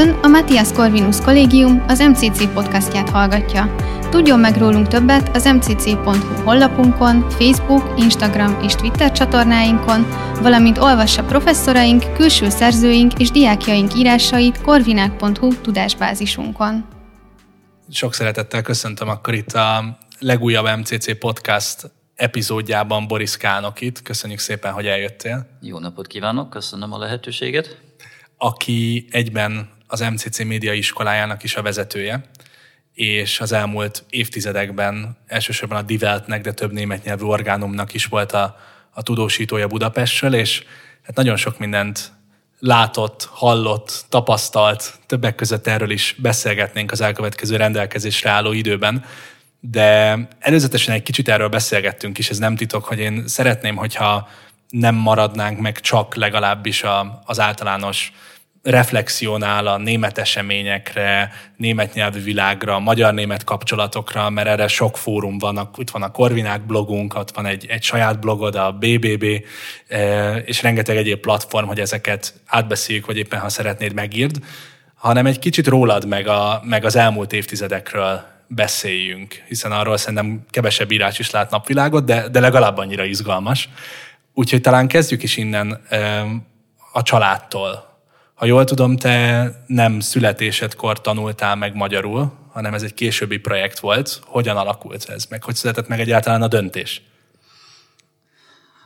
Ön a Matthias Corvinus Kollégium az MCC podcastját hallgatja. Tudjon meg rólunk többet az mcc.hu honlapunkon, Facebook, Instagram és Twitter csatornáinkon, valamint olvassa professzoraink, külső szerzőink és diákjaink írásait korvinák.hu tudásbázisunkon. Sok szeretettel köszöntöm akkor itt a legújabb MCC podcast epizódjában Boris Kálnokit. Köszönjük szépen, hogy eljöttél. Jó napot kívánok, köszönöm a lehetőséget. Aki egyben az MCC média iskolájának is a vezetője, és az elmúlt évtizedekben elsősorban a Diveltnek, de több német nyelvű orgánumnak is volt a, a tudósítója Budapestről, és hát nagyon sok mindent látott, hallott, tapasztalt, többek között erről is beszélgetnénk az elkövetkező rendelkezésre álló időben. De előzetesen egy kicsit erről beszélgettünk is, ez nem titok, hogy én szeretném, hogyha nem maradnánk meg csak legalábbis a, az általános reflexionál a német eseményekre, német nyelvű világra, magyar-német kapcsolatokra, mert erre sok fórum van. Itt van a Korvinák blogunk, ott van egy, egy saját blogod, a BBB, e, és rengeteg egyéb platform, hogy ezeket átbeszéljük, vagy éppen ha szeretnéd megírd, hanem egy kicsit rólad meg, a, meg az elmúlt évtizedekről beszéljünk, hiszen arról szerintem kevesebb írás is lát napvilágot, de, de legalább annyira izgalmas. Úgyhogy talán kezdjük is innen e, a családtól, ha jól tudom, te nem születésedkor tanultál meg magyarul, hanem ez egy későbbi projekt volt. Hogyan alakult ez meg? Hogy született meg egyáltalán a döntés?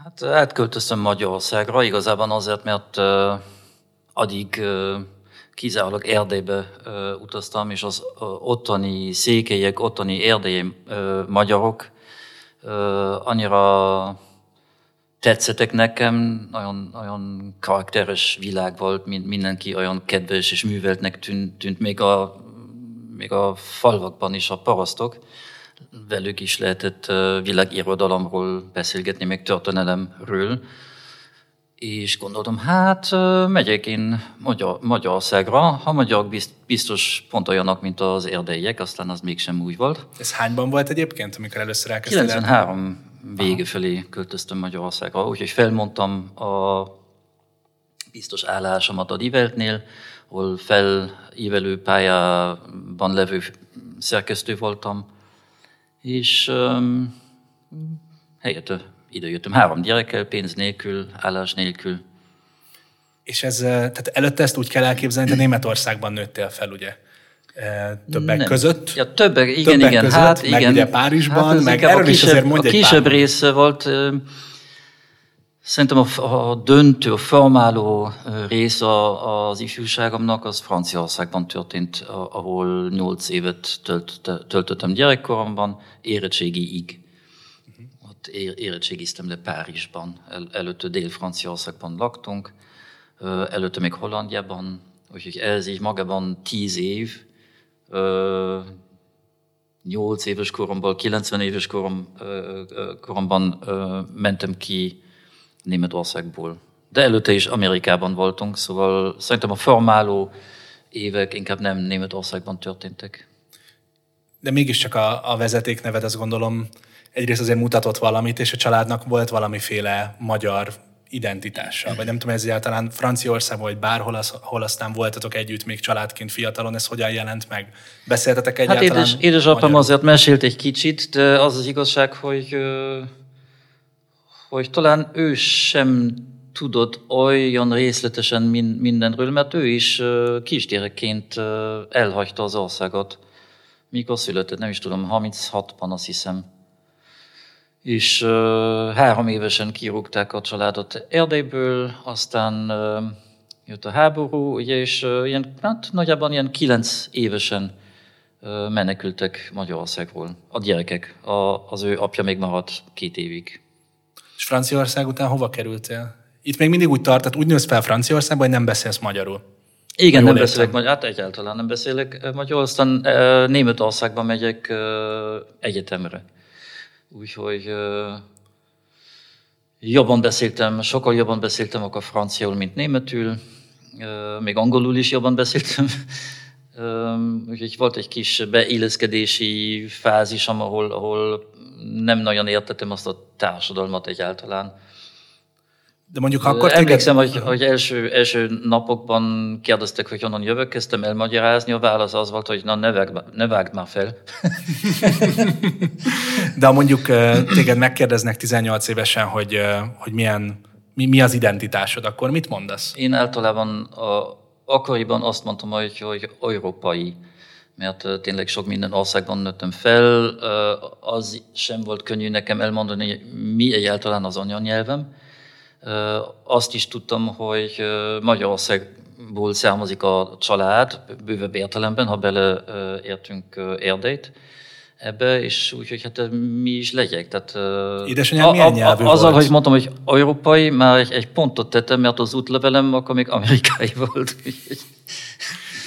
Hát átköltöztem Magyarországra, igazából azért, mert uh, addig uh, kizárólag Erdélybe uh, utaztam, és az uh, ottani székelyek, ottani erdélyi uh, magyarok uh, annyira tetszettek nekem, nagyon, nagyon karakteres világ volt, mindenki olyan kedves és műveltnek tűnt, tűnt még, a, még a falvakban is a parasztok. Velük is lehetett világirodalomról beszélgetni, meg történelemről. És gondoltam, hát megyek én Magyar, Magyarországra, ha magyarok biztos pont olyanok, mint az erdélyek, aztán az mégsem úgy volt. Ez hányban volt egyébként, amikor először elkezdtél? 93 vége felé költöztem Magyarországra, úgyhogy felmondtam a biztos állásomat a Diveltnél, ahol felívelő pályában levő szerkesztő voltam, és um, helyette ide jöttem három gyerekkel, pénz nélkül, állás nélkül. És ez, tehát előtte ezt úgy kell elképzelni, hogy Németországban nőttél fel, ugye? Többek nem. között. Ja, többek, igen, többek igen. Között, hát, meg igen. ugye Párizsban, hát meg erről kisebb, is azért mondj A kisebb része volt, szerintem a, a döntő, a formáló rész az ifjúságomnak az Franciaországban történt, ahol nyolc évet tölt, töltöttem gyerekkoromban, érettségiig. Uh-huh. Ott érettségiztem le Párizsban, El, előtte Dél-Franciaországban laktunk, előtte még Hollandiában, úgyhogy ez így magában tíz év, 8 éves koromban, 90 éves korom, koromban mentem ki Németországból. De előtte is Amerikában voltunk, szóval szerintem a formáló évek inkább nem Németországban történtek. De mégiscsak a, a vezetékneved, azt gondolom, egyrészt azért mutatott valamit, és a családnak volt valamiféle magyar identitással, vagy nem tudom, ez egyáltalán Franciaországban, vagy bárhol, az, hol aztán voltatok együtt még családként fiatalon, ez hogyan jelent meg? Beszéltetek hát egyáltalán? Hát édes, édesapám azért mesélt egy kicsit, de az az igazság, hogy, hogy talán ő sem tudott olyan részletesen mindenről, mert ő is kisgyerekként elhagyta az országot. Mikor született, nem is tudom, 36-ban azt hiszem és uh, három évesen kirúgták a családot Erdélyből, aztán uh, jött a háború, ugye, és uh, ilyen, hát nagyjából ilyen kilenc évesen uh, menekültek Magyarországról a gyerekek. A, az ő apja még maradt két évig. És Franciaország után hova kerültél? Itt még mindig úgy tart, tehát úgy nősz fel Franciaországban, hogy nem beszélsz magyarul. Igen, nem beszélek magyar, hát egyáltalán nem beszélek magyarul, aztán uh, Németországban megyek uh, egyetemre. Úgyhogy jobban beszéltem, sokkal jobban beszéltem akkor franciául, mint németül, még angolul is jobban beszéltem. Úgyhogy volt egy kis beilleszkedési fázis, ahol, ahol nem nagyon értettem azt a társadalmat egyáltalán. De mondjuk akkor Emlékszem, téged... hogy, hogy első, első napokban kérdeztek, hogy honnan jövök, kezdtem elmagyarázni, a válasz az volt, hogy na ne vágd, ne vágd már fel. De ha mondjuk téged megkérdeznek 18 évesen, hogy, hogy milyen, mi, mi az identitásod, akkor mit mondasz? Én általában a, akkoriban azt mondtam, hogy, hogy európai mert tényleg sok minden országban nőttem fel, az sem volt könnyű nekem elmondani, mi egyáltalán az anyanyelvem. Azt is tudtam, hogy Magyarországból származik a család, bővebb értelemben, ha beleértünk Erdélyt ebbe, és úgyhogy hát mi is legyek. Tehát, Édesanyám milyen nyelvű Azzal, volt? hogy mondtam, hogy európai, már egy, egy pontot tettem, mert az útlevelem akkor még amerikai volt.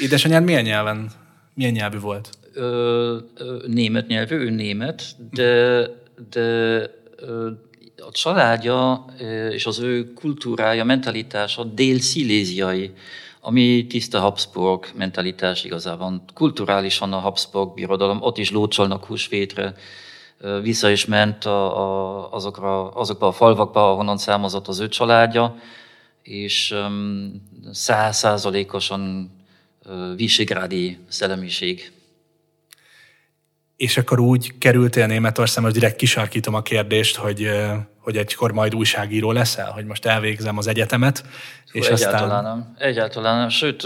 Édesanyád milyen nyelven, milyen nyelvű volt? Ö, ö, német nyelvű, ő német, de, de ö, a családja és az ő kultúrája, mentalitása dél-sziléziai, ami tiszta Habsburg mentalitás igazából. Kulturálisan a Habsburg birodalom, ott is lócsolnak húsvétre, vissza is ment a, a, azokra, azokba a falvakba, ahonnan származott az ő családja, és százszázalékosan um, visegrádi szellemiség és akkor úgy kerültél Németországba, most direkt kisarkítom a kérdést, hogy, hogy egykor majd újságíró leszel, hogy most elvégzem az egyetemet, Hú, és egyáltalán aztán... nem. Egyáltalán nem. Sőt,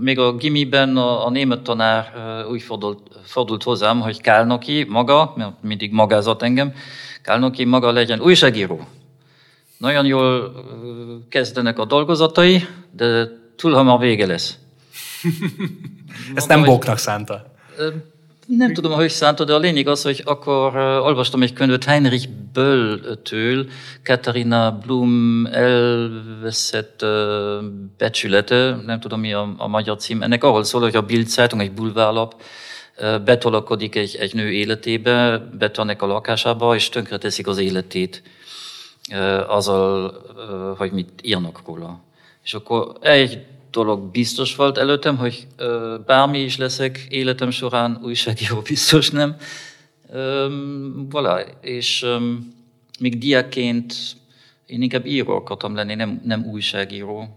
még a gimiben a, a német tanár úgy fordult, fordult hozzám, hogy Kálnoki maga, mert mindig magázott engem, Kálnoki maga legyen újságíró. Nagyon jól kezdenek a dolgozatai, de túl hamar vége lesz. Ezt nem bóknak szánta. Nem tudom, hogy szántod, de a lényeg az, hogy akkor olvastam egy könyvet Heinrich Böll-től, Katharina Blum elveszett uh, becsülete, nem tudom mi a, a magyar cím, ennek arról szól, hogy a Bild Zeitung, egy bulvárlap, uh, betolakodik egy, egy nő életébe, betanek a lakásába, és tönkreteszik az életét uh, azzal, hogy mit írnak róla. És akkor egy dolog biztos volt előttem, hogy ö, bármi is leszek életem során, újságíró biztos nem. Üm, voilà. És üm, még diákként én inkább író akartam lenni, nem, nem újságíró.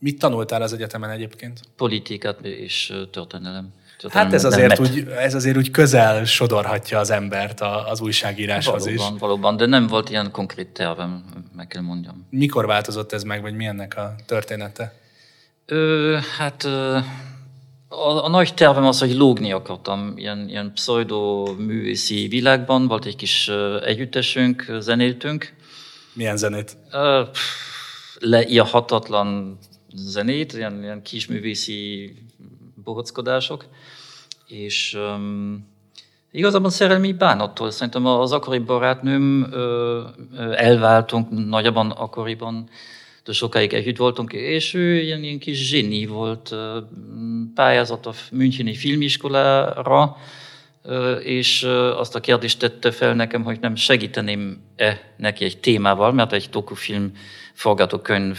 Mit tanultál az egyetemen egyébként? Politikát és történelem. Hát ez azért, úgy, ez azért úgy közel sodorhatja az embert az újságíráshoz valóban, is. Valóban, de nem volt ilyen konkrét tervem, meg kell mondjam. Mikor változott ez meg, vagy mi ennek a története? Ö, hát ö, a, a nagy tervem az, hogy lógni akartam ilyen, ilyen pseudo-művészi világban. Volt egy kis együttesünk, zenéltünk. Milyen zenét? Ö, leírhatatlan zenét, ilyen, ilyen kis művészi bohockodások. És um, igazából szerelmi bánattól. Szerintem az akkori barátnőm ö, ö, elváltunk nagyabban akkoriban sokáig együtt voltunk, és ő ilyen, ilyen kis zseni volt, pályázott a Müncheni filmiskolára, és azt a kérdést tette fel nekem, hogy nem segíteném-e neki egy témával, mert egy dokufilm forgatókönyv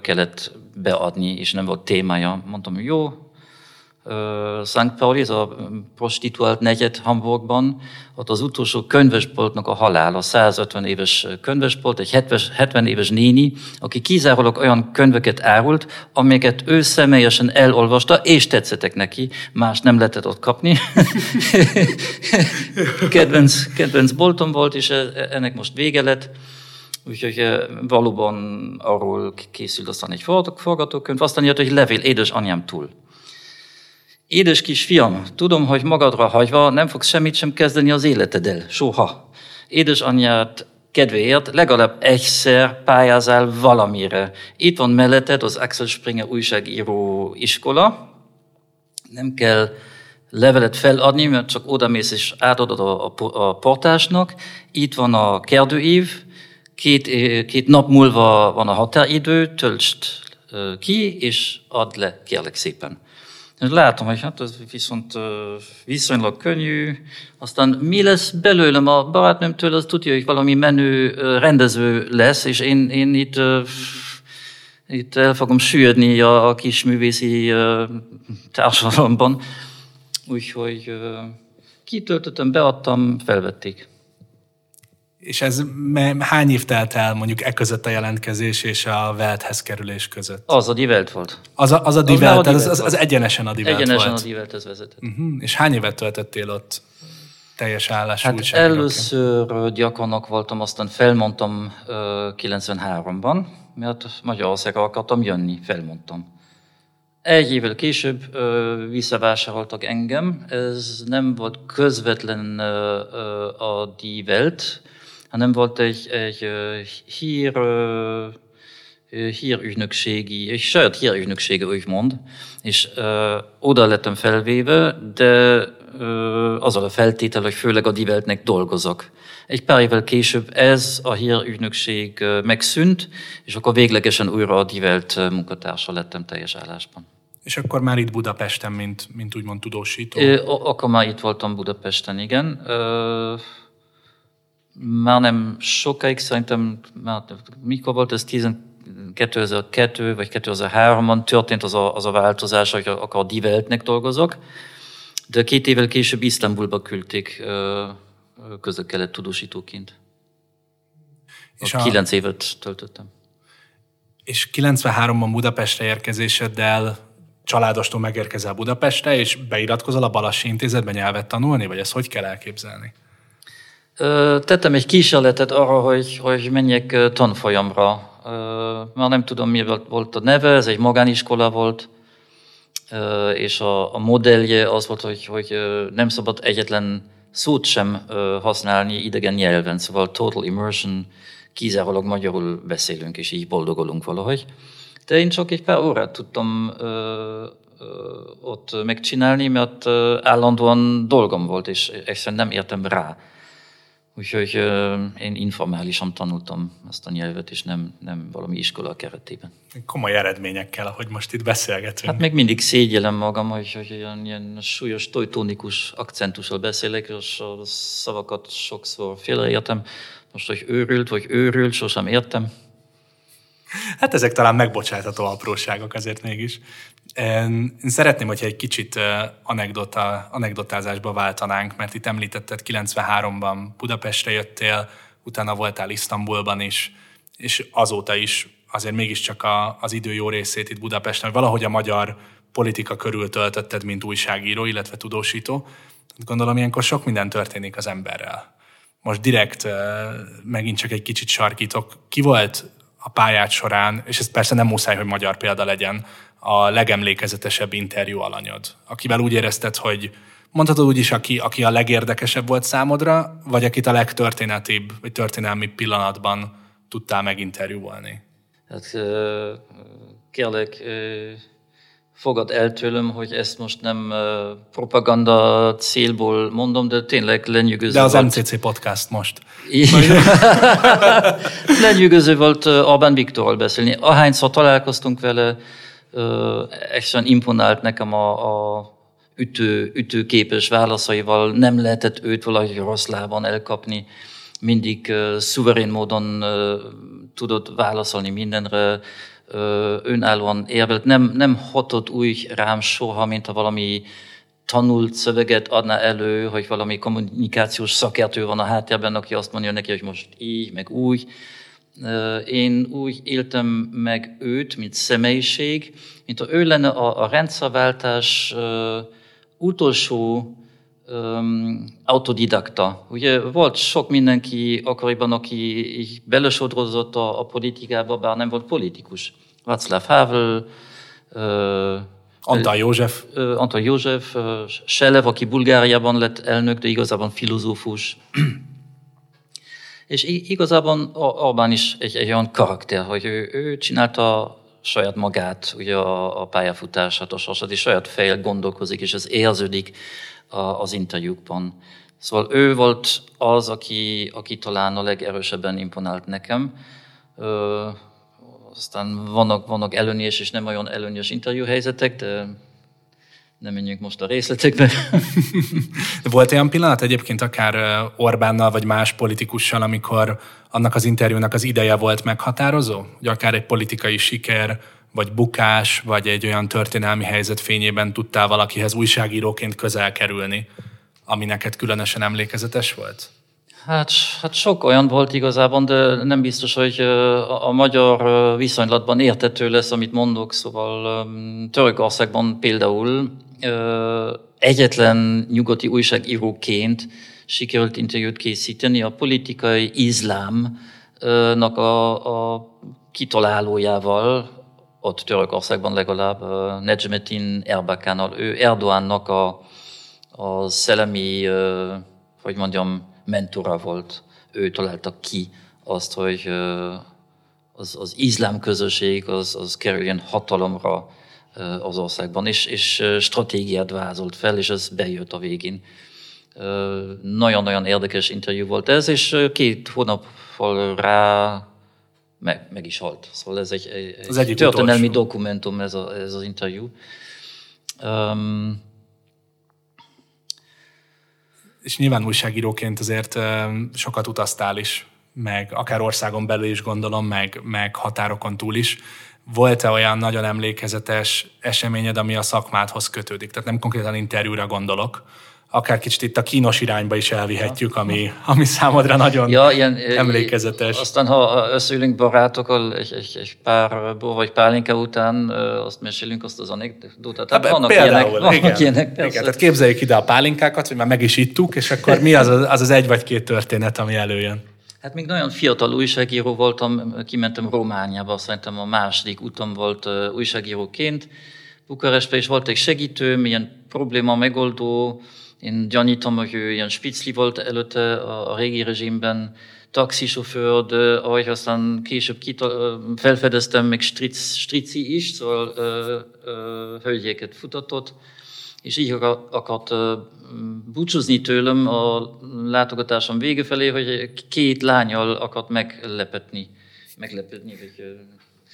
kellett beadni, és nem volt témája. Mondtam, jó, St. Pauli, ez a prostituált negyed Hamburgban, ott az utolsó könyvesboltnak a halál, a 150 éves könyvesbolt, egy 70 éves néni, aki kizárólag olyan könyveket árult, amelyeket ő személyesen elolvasta, és tetszettek neki, más nem lehetett ott kapni. kedvenc, kedvenc boltom volt, és e, ennek most vége lett. Úgyhogy valóban arról készült aztán egy forgatókönyv, aztán jött egy levél édesanyám túl. Édes kisfiam, tudom, hogy magadra hagyva nem fogsz semmit sem kezdeni az életeddel, soha. Édesanyját kedvéért legalább egyszer pályázál valamire. Itt van melletted az Axel Springer újságíró iskola. Nem kell levelet feladni, mert csak oda mész és átadod a, a, portásnak. Itt van a kérdőív, két, két nap múlva van a határidő, töltsd ki, és add le, kérlek szépen. Látom, hogy hát ez viszont viszonylag könnyű. Aztán mi lesz belőlem a barátnőmtől, az tudja, hogy valami menő rendező lesz, és én, én itt, itt el fogom süllyedni a, a kis művészi társadalomban. Úgyhogy kitöltöttem, beadtam, felvették. És ez hány év telt el mondjuk e között a jelentkezés és a Velthez kerülés között? Az a Divelt volt. Az a, az a Divelt, az, az, az, az egyenesen a Divelt egyenesen volt. Egyenesen a Divelthez vezetett. Uh-huh. És hány évet töltöttél ott teljes állás hát Először gyakornok voltam, aztán felmondtam uh, 93-ban, mert Magyarországra akartam jönni, felmondtam. Egy évvel később ö, visszavásároltak engem. Ez nem volt közvetlen ö, ö, a Die Welt, hanem volt egy, egy hír, hírügynökségi, egy saját hírügynöksége, úgymond, és ö, oda lettem felvéve, de ö, azzal a feltétel, hogy főleg a Weltnek dolgozok. Egy pár évvel később ez a hírügynökség megszűnt, és akkor véglegesen újra a Welt munkatársa lettem teljes állásban. És akkor már itt Budapesten, mint, mint úgymond tudósító? Ö, akkor már itt voltam Budapesten, igen. Ö, már nem sokáig, szerintem, már, mikor volt ez 2002 vagy 2003-ban történt az a, az a változás, hogy akkor Diveltnek dolgozok, de két évvel később Isztambulba küldték közök-kelet tudósítóként. És a... Kilenc évet töltöttem. És 93-ban Budapestre érkezéseddel családostól megérkezel Budapestre, és beiratkozol a Balassi Intézetben nyelvet tanulni, vagy ezt hogy kell elképzelni? Tettem egy kísérletet arra, hogy, hogy menjek tanfolyamra. Már nem tudom, mi volt a neve, ez egy magániskola volt, és a, a modellje az volt, hogy, hogy nem szabad egyetlen szót sem használni idegen nyelven, szóval total immersion, kizárólag magyarul beszélünk, és így boldogolunk valahogy. De én csak egy pár órát tudtam ott megcsinálni, mert állandóan dolgom volt, és egyszerűen nem értem rá. Úgyhogy én informálisan tanultam ezt a nyelvet, és nem, nem valami iskola keretében. Komoly eredményekkel, ahogy most itt beszélgetünk. Hát még mindig szégyellem magam, hogy, hogy ilyen, ilyen súlyos, tojtónikus akcentussal beszélek, és a szavakat sokszor félreértem. Most, hogy őrült, vagy őrült, sosem értem. Hát ezek talán megbocsátható apróságok azért mégis. Én szeretném, hogyha egy kicsit anekdota, anekdotázásba váltanánk, mert itt említetted, 93-ban Budapestre jöttél, utána voltál Isztambulban is, és azóta is azért mégiscsak a, az idő jó részét itt Budapesten, valahogy a magyar politika körül töltötted, mint újságíró, illetve tudósító. Gondolom, ilyenkor sok minden történik az emberrel. Most direkt megint csak egy kicsit sarkítok. Ki volt a pályát során, és ez persze nem muszáj, hogy magyar példa legyen, a legemlékezetesebb interjú alanyod, akivel úgy érezted, hogy mondhatod úgy is, aki, aki a legérdekesebb volt számodra, vagy akit a legtörténetibb, vagy történelmi pillanatban tudtál meginterjúolni? Hát kérlek, fogad el tőlem, hogy ezt most nem propaganda célból mondom, de tényleg lenyűgöző De az volt. MCC podcast most. lenyűgöző volt Orbán Viktorral beszélni. Ahányszor találkoztunk vele, egyszerűen imponált nekem a, a ütő, ütőképes válaszaival, nem lehetett őt valahogy rossz lábon elkapni, mindig uh, szuverén módon uh, tudott válaszolni mindenre, önállóan érvelt, nem, nem hatott úgy rám soha, mint ha valami tanult szöveget adna elő, hogy valami kommunikációs szakértő van a háttérben, aki azt mondja neki, hogy most így, meg úgy. Én úgy éltem meg őt, mint személyiség, mint ha ő lenne a, a rendszerváltás utolsó um, autodidakta. Ugye volt sok mindenki akkoriban, aki belesodrozott a, a politikába, bár nem volt politikus. Václav Havel, uh, Antal József. Uh, Antal József, uh, Selev, aki Bulgáriában lett elnök, de igazából filozófus. És igazából Orbán is egy, egy olyan karakter, hogy ő, ő csinálta saját magát, ugye a, a pályafutását, a sorsát, és saját fejjel gondolkozik, és ez érződik az interjúkban. Szóval ő volt az, aki, aki talán a legerősebben imponált nekem. Ö, aztán vannak, vannak előnyös és nem olyan előnyös interjúhelyzetek, de nem menjünk most a részletekbe. Volt olyan pillanat egyébként akár Orbánnal vagy más politikussal, amikor annak az interjúnak az ideje volt meghatározó? Hogy akár egy politikai siker, vagy bukás, vagy egy olyan történelmi helyzet fényében tudtál valakihez újságíróként közel kerülni, ami neked különösen emlékezetes volt? Hát, hát sok olyan volt igazából, de nem biztos, hogy a, magyar viszonylatban értető lesz, amit mondok. Szóval Törökországban például egyetlen nyugati újságíróként sikerült interjút készíteni a politikai izlámnak a, a kitalálójával, ott Törökországban legalább Necmettin Erbakánnal. Ő Erdoánnak a, a szellemi, hogy mondjam, mentora volt. Ő találta ki azt, hogy az, az izlám közösség az, az kerüljön hatalomra az országban, és, és stratégiát vázolt fel, és ez bejött a végén. Nagyon-nagyon érdekes interjú volt ez, és két hónappal rá meg, meg is halt. Szóval ez egy, egy az egyik történelmi utolsó. dokumentum, ez, a, ez az interjú. Um, és nyilván újságíróként azért sokat utaztál is, meg akár országon belül is gondolom, meg, meg határokon túl is. Volt-e olyan nagyon emlékezetes eseményed, ami a szakmádhoz kötődik? Tehát nem konkrétan interjúra gondolok, akár kicsit itt a kínos irányba is elvihetjük, ami, ami számodra nagyon ja, ilyen, emlékezetes. Aztán, ha összeülünk barátokkal egy, egy, egy pár bor vagy pálinka után, azt mesélünk azt az anekdotát. Hát vannak például, ilyenek, vannak igen, ilyenek igen, tehát képzeljük ide a pálinkákat, hogy már meg is ittuk, és akkor mi az az, az egy vagy két történet, ami előjön? Hát még nagyon fiatal újságíró voltam, kimentem Romániába, szerintem a második utam volt újságíróként. Bukarestben is volt egy segítő, ilyen probléma megoldó, én gyanítom, hogy ilyen spicli volt előtte a, a régi rezsimben, taxisofőr, de ahogy aztán később kita, felfedeztem, még stric, strici is, szóval ö, ö, hölgyeket futatott, és így akart búcsúzni tőlem a látogatásom vége felé, hogy két lányal akart meglepetni. Meglepetni, vagy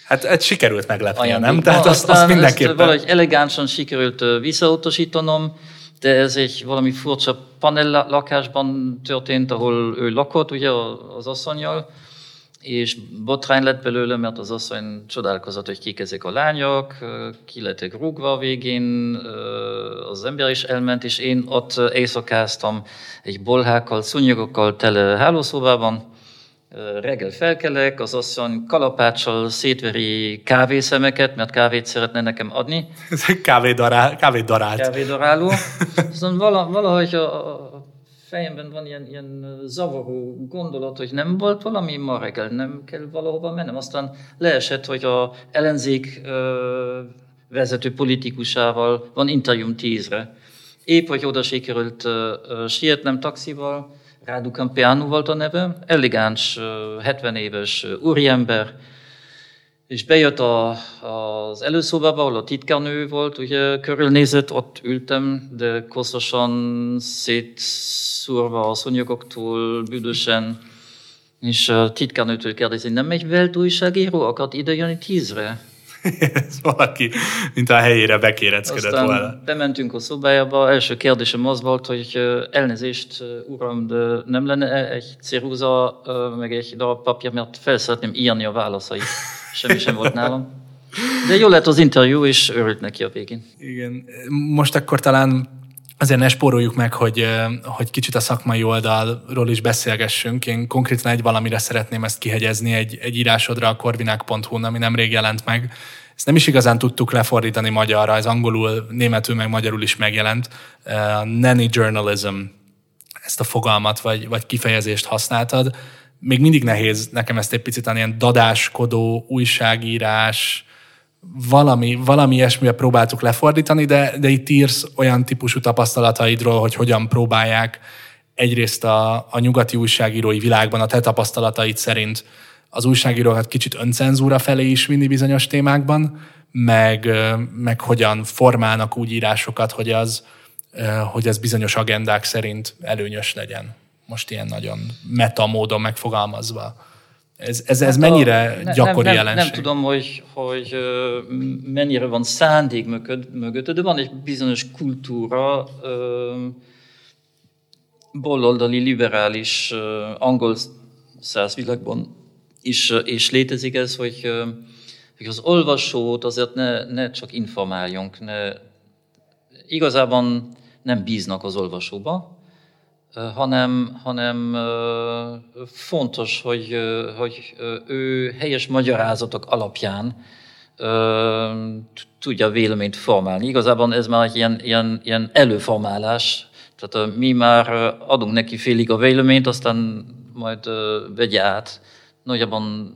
Hát ez sikerült meglepni, nem? Tehát azt, azt mindenképpen... Ezt valahogy elegánsan sikerült visszautasítanom, de egy valami furcsa panel lakásban történt, ahol ő lakott, ugye az asszonyjal, és botrány lett belőle, mert az asszony csodálkozott, hogy kik ezek a lányok, ki lettek rúgva a végén, az ember is elment, és én ott éjszakáztam egy bolhákkal, szunyogokkal tele hálószobában, reggel felkelek, az asszony kalapáccsal szétveri kávészemeket, mert kávét szeretne nekem adni. Kávédarál, kávédarált. Kávédaráló. Szóval valahogy a fejemben van ilyen, ilyen zavaró gondolat, hogy nem volt valami ma reggel, nem kell valahova mennem. Aztán leesett, hogy a ellenzék vezető politikusával van interjúm tízre. Épp, hogy oda sikerült sietnem taxival, Rádu Campeanu volt a neve, elegáns, 70 éves úriember, és bejött a, az előszobába, ahol a titkárnő volt, ugye körülnézett, ott ültem, de koszosan szétszúrva a szonyogoktól, büdösen, és a titkárnőtől kérdezi, nem egy velt újságíró? Akart ide jönni tízre? Ez valaki, mint a helyére bekéreckedett Aztán volna. bementünk a szobájába, első kérdésem az volt, hogy elnézést, uram, de nem lenne egy ceruza, meg egy darab papír, mert fel szeretném írni a válaszait. Semmi sem volt nálam. De jó lett az interjú, és örült neki a végén. Igen. Most akkor talán azért ne spóroljuk meg, hogy, hogy kicsit a szakmai oldalról is beszélgessünk. Én konkrétan egy valamire szeretném ezt kihegyezni, egy, egy írásodra a korvinákhu ami nemrég jelent meg. Ezt nem is igazán tudtuk lefordítani magyarra, ez angolul, németül meg magyarul is megjelent. Uh, nanny journalism, ezt a fogalmat vagy, vagy kifejezést használtad. Még mindig nehéz nekem ezt egy picit ilyen dadáskodó, újságírás, valami, valami ilyesmire próbáltuk lefordítani, de, de itt írsz olyan típusú tapasztalataidról, hogy hogyan próbálják egyrészt a, a nyugati újságírói világban a te tapasztalataid szerint az újságírókat kicsit öncenzúra felé is vinni bizonyos témákban, meg, meg hogyan formálnak úgy írásokat, hogy az, hogy ez bizonyos agendák szerint előnyös legyen. Most ilyen nagyon meta módon megfogalmazva. Ez, ez, ez hát mennyire a, gyakori nem, nem, jelenség? Nem tudom, hogy, hogy mennyire van szándék mögött, de van egy bizonyos kultúra, baloldali, liberális, angol száz világban is, is létezik ez, hogy, hogy az olvasót azért ne, ne csak informáljunk, ne, igazában nem bíznak az olvasóba, hanem, hanem fontos, hogy, hogy ő helyes magyarázatok alapján tudja véleményt formálni. Igazából ez már egy ilyen, ilyen, ilyen előformálás, tehát mi már adunk neki félig a véleményt, aztán majd vegye át. Nagyjában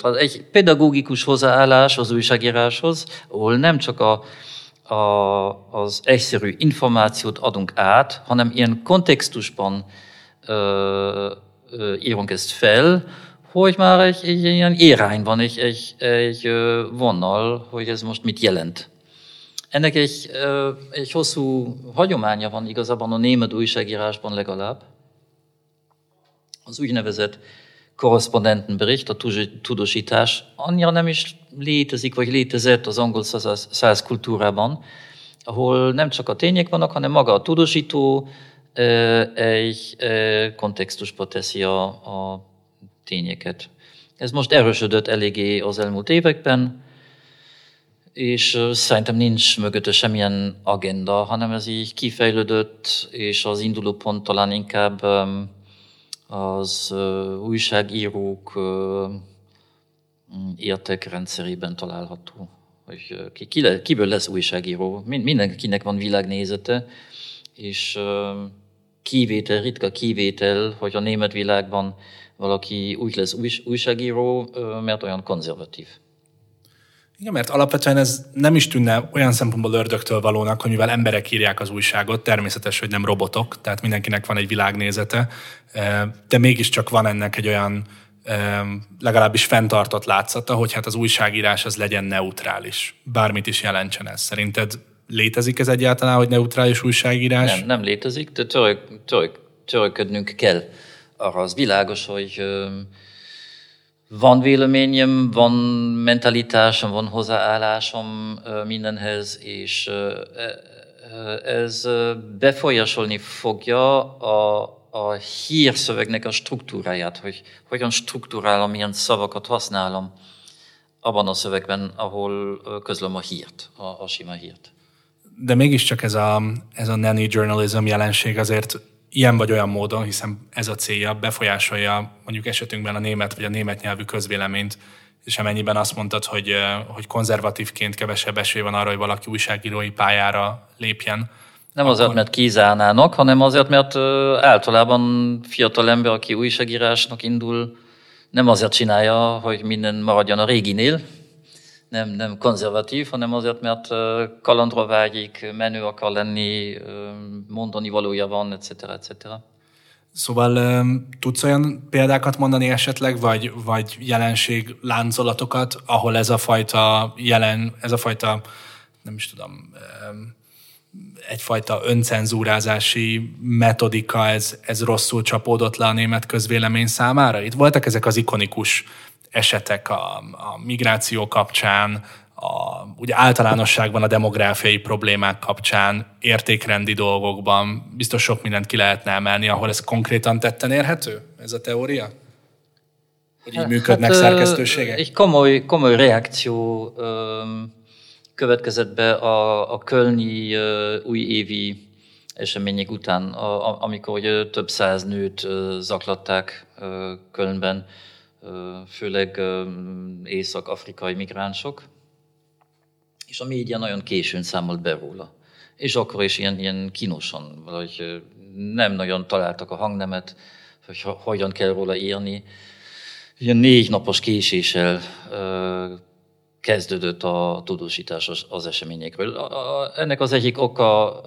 hogy egy pedagógikus hozzáállás az újságíráshoz, ahol nem csak a, a, az egyszerű információt adunk át, hanem ilyen kontextusban ö, ö, írunk ezt fel, hogy már egy, egy ilyen irány van, egy, egy, egy vonal, hogy ez most mit jelent. Ennek egy, egy hosszú hagyománya van igazából a német újságírásban legalább. Az úgynevezett korrespondentenbericht, a tudósítás annyira nem is létezik, vagy létezett az angol száz kultúrában, ahol nem csak a tények vannak, hanem maga a tudósító egy kontextusba teszi a, a tényeket. Ez most erősödött eléggé az elmúlt években, és szerintem nincs mögötte semmilyen agenda, hanem ez így kifejlődött, és az induló pont talán inkább az újságírók értékrendszerében található. Hogy ki, ki kiből lesz újságíró? Mindenkinek van világnézete, és kivétel, ritka kivétel, hogy a német világban valaki úgy lesz újságíró, mert olyan konzervatív. Igen, mert alapvetően ez nem is tűnne olyan szempontból ördögtől valónak, hogy mivel emberek írják az újságot, természetes, hogy nem robotok, tehát mindenkinek van egy világnézete, de mégiscsak van ennek egy olyan legalábbis fenntartott látszata, hogy hát az újságírás az legyen neutrális. Bármit is jelentsen ez. Szerinted létezik ez egyáltalán, hogy neutrális újságírás? Nem, nem létezik, de török, török, töröködnünk kell. Arra az világos, hogy van véleményem, van mentalitásom, van hozzáállásom mindenhez, és ez befolyásolni fogja a, a hírszövegnek a struktúráját, hogy hogyan struktúrálom, milyen szavakat használom abban a szövegben, ahol közlöm a hírt, a, a sima hírt. De mégiscsak ez a, ez a nanny journalism jelenség azért ilyen vagy olyan módon, hiszen ez a célja, befolyásolja mondjuk esetünkben a német vagy a német nyelvű közvéleményt, és amennyiben azt mondtad, hogy, hogy konzervatívként kevesebb esély van arra, hogy valaki újságírói pályára lépjen. Nem akkor... azért, mert kizárnának, hanem azért, mert általában fiatal ember, aki újságírásnak indul, nem azért csinálja, hogy minden maradjon a réginél, nem, nem konzervatív, hanem azért, mert kalandra vágyik, menő akar lenni, mondani valója van, etc. etc. Szóval tudsz olyan példákat mondani esetleg, vagy, vagy jelenség láncolatokat, ahol ez a fajta jelen, ez a fajta, nem is tudom, egyfajta öncenzúrázási metodika, ez, ez rosszul csapódott le a német közvélemény számára? Itt voltak ezek az ikonikus esetek a, a migráció kapcsán, a, ugye általánosságban a demográfiai problémák kapcsán, értékrendi dolgokban, biztos sok mindent ki lehetne emelni, ahol ez konkrétan tetten érhető, ez a teória? Hogy így hát, működnek hát, szerkesztőségek? Egy komoly, komoly reakció következett be a, a kölni újévi események után, a, amikor ugye, több száz nőt zaklatták Kölnben, főleg észak-afrikai migránsok, és a média nagyon későn számolt be róla. És akkor is ilyen, ilyen kínosan, vagy nem nagyon találtak a hangnemet, hogy hogyan kell róla írni. Ilyen négy napos késéssel kezdődött a tudósítás az eseményekről. Ennek az egyik oka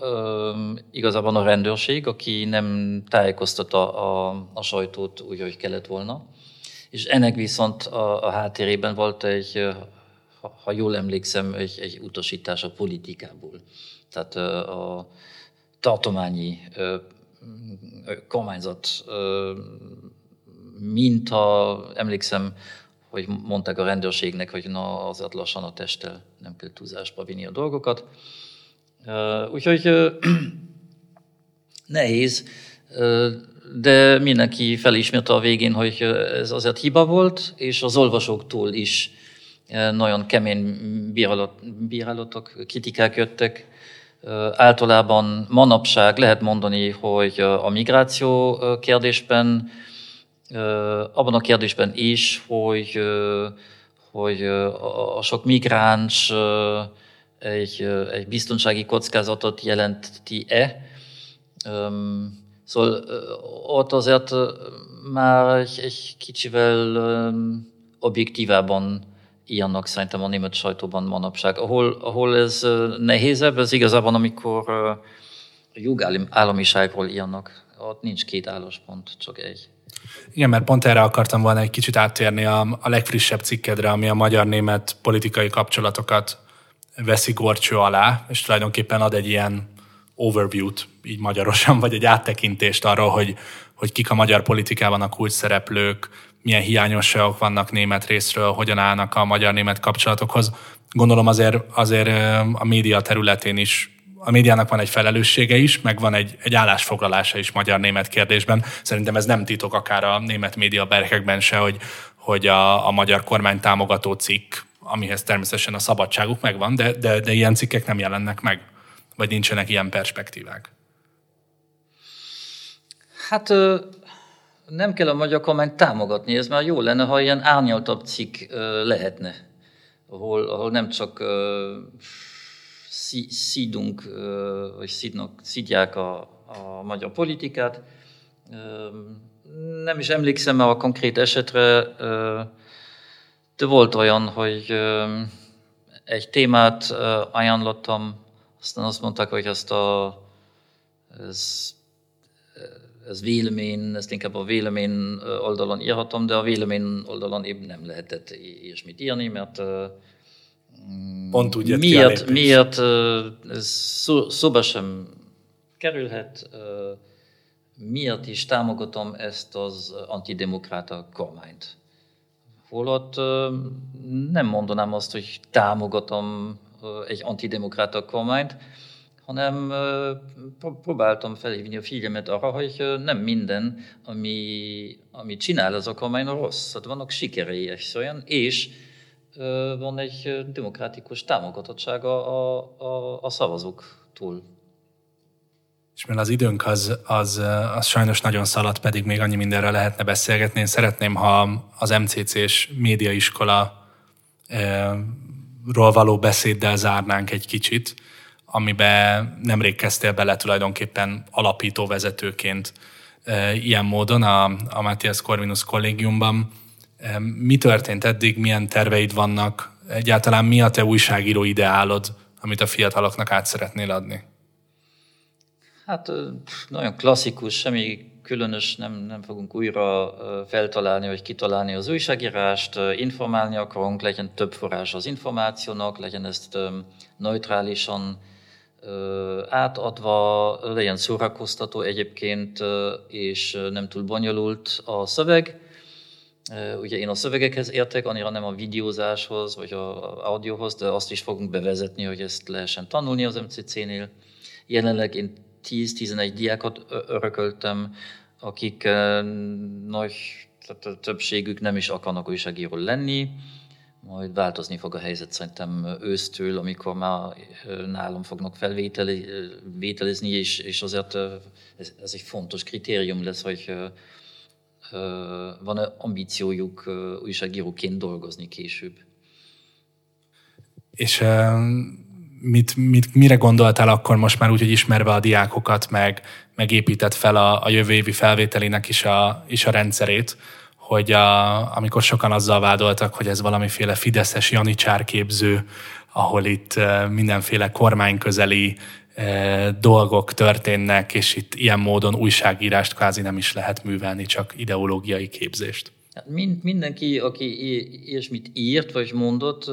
igazából a rendőrség, aki nem tájékoztatta a, a sajtót úgy, hogy kellett volna és ennek viszont a, a háttérében volt egy, ha, ha jól emlékszem, egy, egy utasítás a politikából. Tehát a tartományi kormányzat minta, emlékszem, hogy mondták a rendőrségnek, hogy na, azért lassan a testtel nem kell túlzásba vinni a dolgokat. Úgyhogy nehéz, de mindenki felismerte a végén, hogy ez azért hiba volt, és az olvasóktól is nagyon kemény bírálatok, kritikák jöttek, Általában manapság lehet mondani, hogy a migráció kérdésben, abban a kérdésben is, hogy, hogy a sok migráns egy, egy biztonsági kockázatot jelenti-e. Szóval ott azért már egy, egy kicsivel objektívában írnak szerintem a német sajtóban manapság. Ahol, ahol ez nehézebb, ez igazából, amikor jogállamiságról írnak. Ott nincs két álláspont, csak egy. Igen, mert pont erre akartam volna egy kicsit áttérni a, a legfrissebb cikkedre, ami a magyar-német politikai kapcsolatokat veszi gorcső alá, és tulajdonképpen ad egy ilyen overview-t, így magyarosan, vagy egy áttekintést arról, hogy, hogy kik a magyar politikában a kulcs szereplők, milyen hiányosságok vannak német részről, hogyan állnak a magyar-német kapcsolatokhoz. Gondolom azért, azért a média területén is a médiának van egy felelőssége is, meg van egy, egy állásfoglalása is magyar-német kérdésben. Szerintem ez nem titok akár a német média berkekben se, hogy, hogy a, a magyar kormány támogató cikk, amihez természetesen a szabadságuk megvan, de, de, de ilyen cikkek nem jelennek meg, vagy nincsenek ilyen perspektívák. Hát nem kell a magyar kormányt támogatni, ez már jó lenne, ha ilyen árnyaltabb cikk lehetne, ahol, ahol nem csak szídunk, vagy szídnak, szídják a, a magyar politikát. Nem is emlékszem a konkrét esetre, de volt olyan, hogy egy témát ajánlottam, aztán azt mondták, hogy ezt a ez ez vélemény, ezt inkább a vélemény oldalon írhatom, de a vélemény oldalon épp nem lehetett ilyesmit írni, mert Pont úgy miért, miért ez szó, szóba sem kerülhet, miért is támogatom ezt az antidemokráta kormányt. Holott nem mondanám azt, hogy támogatom egy antidemokráta kormányt, hanem próbáltam felhívni a figyelmet arra, hogy nem minden, ami, ami csinál az a kormány rossz. Hát vannak sikerei és olyan, és van egy demokratikus támogatottsága a, a, a szavazók túl. És mert az időnk az, az, az sajnos nagyon szaladt, pedig még annyi mindenre lehetne beszélgetni. Én szeretném, ha az MCC-s médiaiskola ról való beszéddel zárnánk egy kicsit amiben nemrég kezdtél bele tulajdonképpen alapító vezetőként ilyen módon a, a Matthias Corvinus kollégiumban. Mi történt eddig, milyen terveid vannak? Egyáltalán mi a te újságíró ideálod, amit a fiataloknak át szeretnél adni? Hát nagyon klasszikus, semmi különös, nem, nem fogunk újra feltalálni, vagy kitalálni az újságírást, informálni akarunk, legyen több forrás az információnak, legyen ezt neutrálisan átadva, legyen szórakoztató egyébként, és nem túl bonyolult a szöveg. Ugye én a szövegekhez értek, annyira nem a videózáshoz, vagy a audiohoz, de azt is fogunk bevezetni, hogy ezt lehessen tanulni az MCC-nél. Jelenleg én 10-11 diákot örököltem, akik nagy többségük nem is akarnak újságíró lenni, majd változni fog a helyzet szerintem ősztől, amikor már nálam fognak felvételizni, és, és azért ez, ez egy fontos kritérium lesz, hogy van-e ambíciójuk újságíróként dolgozni később. És mit, mit, mire gondoltál akkor most már úgy, hogy ismerve a diákokat, meg megépített fel a, a jövő évi felvételének is a, is a rendszerét, hogy a, amikor sokan azzal vádoltak, hogy ez valamiféle fideszes janicsárképző, ahol itt mindenféle kormányközeli dolgok történnek, és itt ilyen módon újságírást kvázi nem is lehet művelni, csak ideológiai képzést. Hát mind, mindenki, aki ilyesmit írt vagy mondott,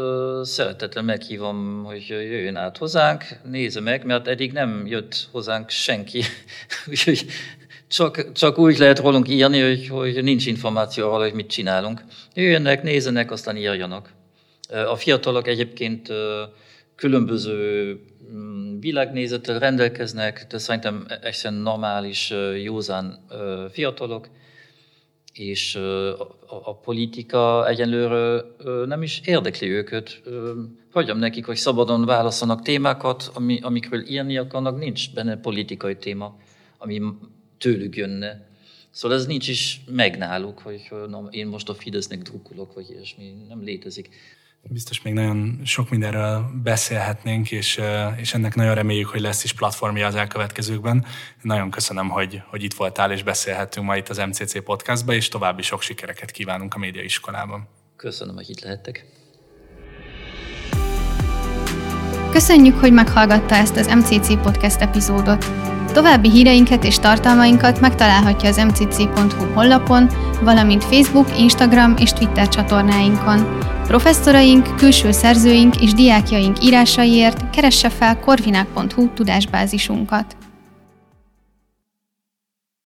szeretetlen meghívom, hogy jöjjön át hozzánk, nézze meg, mert eddig nem jött hozzánk senki. Úgyhogy csak, csak úgy lehet rólunk írni, hogy, hogy nincs információ arról, hogy mit csinálunk. Jöjjenek, nézzenek, aztán írjanak. A fiatalok egyébként különböző mm, világnézettel rendelkeznek, de szerintem egyszerűen normális, józan fiatalok, és a, politika egyenlőre nem is érdekli őket. Hagyjam nekik, hogy szabadon válaszanak témákat, ami, amikről írni akarnak, nincs benne politikai téma, ami tőlük jönne. Szóval ez nincs is meg náluk, hogy na, én most a Fidesznek drukkolok, vagy ilyesmi, nem létezik. Biztos még nagyon sok mindenről beszélhetnénk, és, és ennek nagyon reméljük, hogy lesz is platformja az elkövetkezőkben. Nagyon köszönöm, hogy, hogy itt voltál, és beszélhettünk ma itt az MCC podcastba, és további sok sikereket kívánunk a médiaiskolában. Köszönöm, hogy itt lehettek. Köszönjük, hogy meghallgatta ezt az MCC podcast epizódot. További híreinket és tartalmainkat megtalálhatja az mcc.hu honlapon, valamint Facebook, Instagram és Twitter csatornáinkon. Professzoraink, külső szerzőink és diákjaink írásaiért keresse fel korvinák.hu tudásbázisunkat.